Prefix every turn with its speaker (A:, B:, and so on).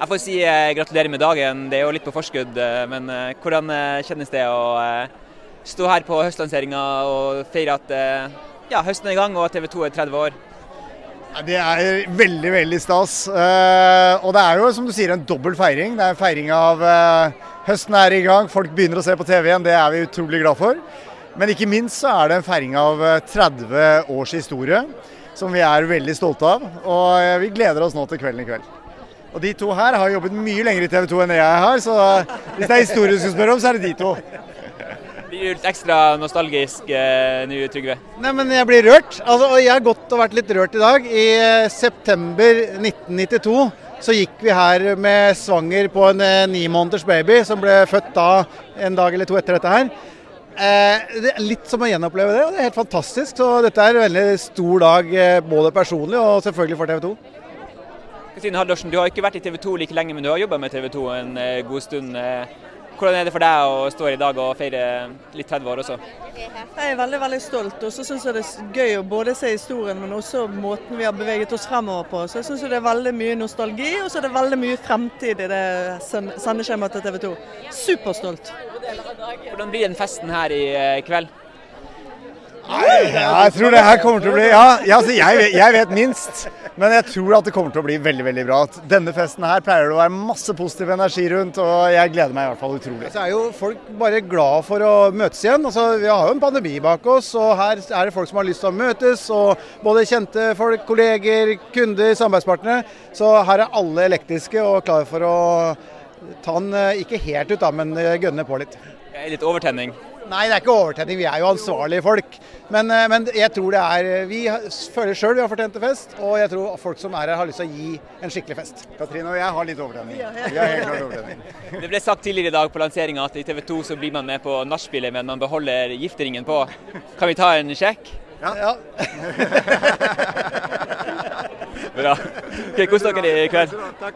A: Jeg får si eh, gratulerer med dagen. Det er jo litt på forskudd, eh, men eh, hvordan eh, kjennes det å eh, stå her på høstlanseringa og feire at eh, ja, høsten er i gang og TV 2 er 30 år?
B: Det er veldig, veldig stas. Og det er jo som du sier en dobbel feiring. Det er en feiring av høsten er i gang, folk begynner å se på TV igjen. Det er vi utrolig glad for. Men ikke minst så er det en feiring av eh, 30 års historie, som vi er veldig stolte av. Og vi gleder oss nå til kvelden i kveld. Og de to her har jobbet mye lenger i TV 2 enn jeg har, så hvis det er historie du skal spørre om, så er det de to.
A: Blir du litt ekstra nostalgisk eh, nå, Trygve?
C: Nei, men jeg blir rørt. Altså, og jeg har gått og vært litt rørt i dag. I eh, september 1992 så gikk vi her med svanger på en eh, ni måneders baby som ble født da en dag eller to etter dette her. Eh, det er litt som å gjenoppleve det, og det er helt fantastisk. Så dette er en veldig stor dag eh, både personlig og selvfølgelig for TV 2.
A: Kristine Haldorsen, du har ikke vært i TV 2 like lenge, men du har jobba med TV 2 en eh, god stund. Eh, Hvordan er det for deg å stå her i dag og feire litt 30 år også?
D: Jeg er veldig veldig stolt, og så syns jeg det er gøy å både se historien, men også måten vi har beveget oss fremover på. Så jeg syns det er veldig mye nostalgi, og så er det veldig mye fremtid i det send- sendeskjemaet til TV 2. Superstolt.
A: Hvordan blir den festen her i eh, kveld?
B: Ja, jeg tror det her kommer til å bli Ja, ja altså jeg, vet, jeg vet minst. Men jeg tror at det kommer til å bli veldig veldig bra. Denne festen her pleier det å være masse positiv energi rundt, og jeg gleder meg i hvert fall utrolig.
C: Så er jo folk bare glad for å møtes igjen. Altså, vi har jo en pandemi bak oss, og her er det folk som har lyst til å møtes. og Både kjente folk, kolleger, kunder, samarbeidspartnere. Så her er alle elektriske og klare for å ta den eh, ikke helt ut, da, men eh, gønne på litt.
A: Er Litt overtenning?
C: Nei, det er ikke overtenning. Vi er jo ansvarlige folk. Men, eh, men jeg tror det er Vi føler sjøl vi har fortjent en fest, og jeg tror folk som er her, har lyst til å gi en skikkelig fest.
B: Katrine og jeg har litt overtenning. Vi har helt klart overtenning.
A: Det ble sagt tidligere i dag på lanseringa at i TV 2 så blir man med på nachspielet, men man beholder gifteringen på. Kan vi ta en sjekk?
C: Ja.
A: Bra. Okay, Kos dere i kveld.
B: Takk.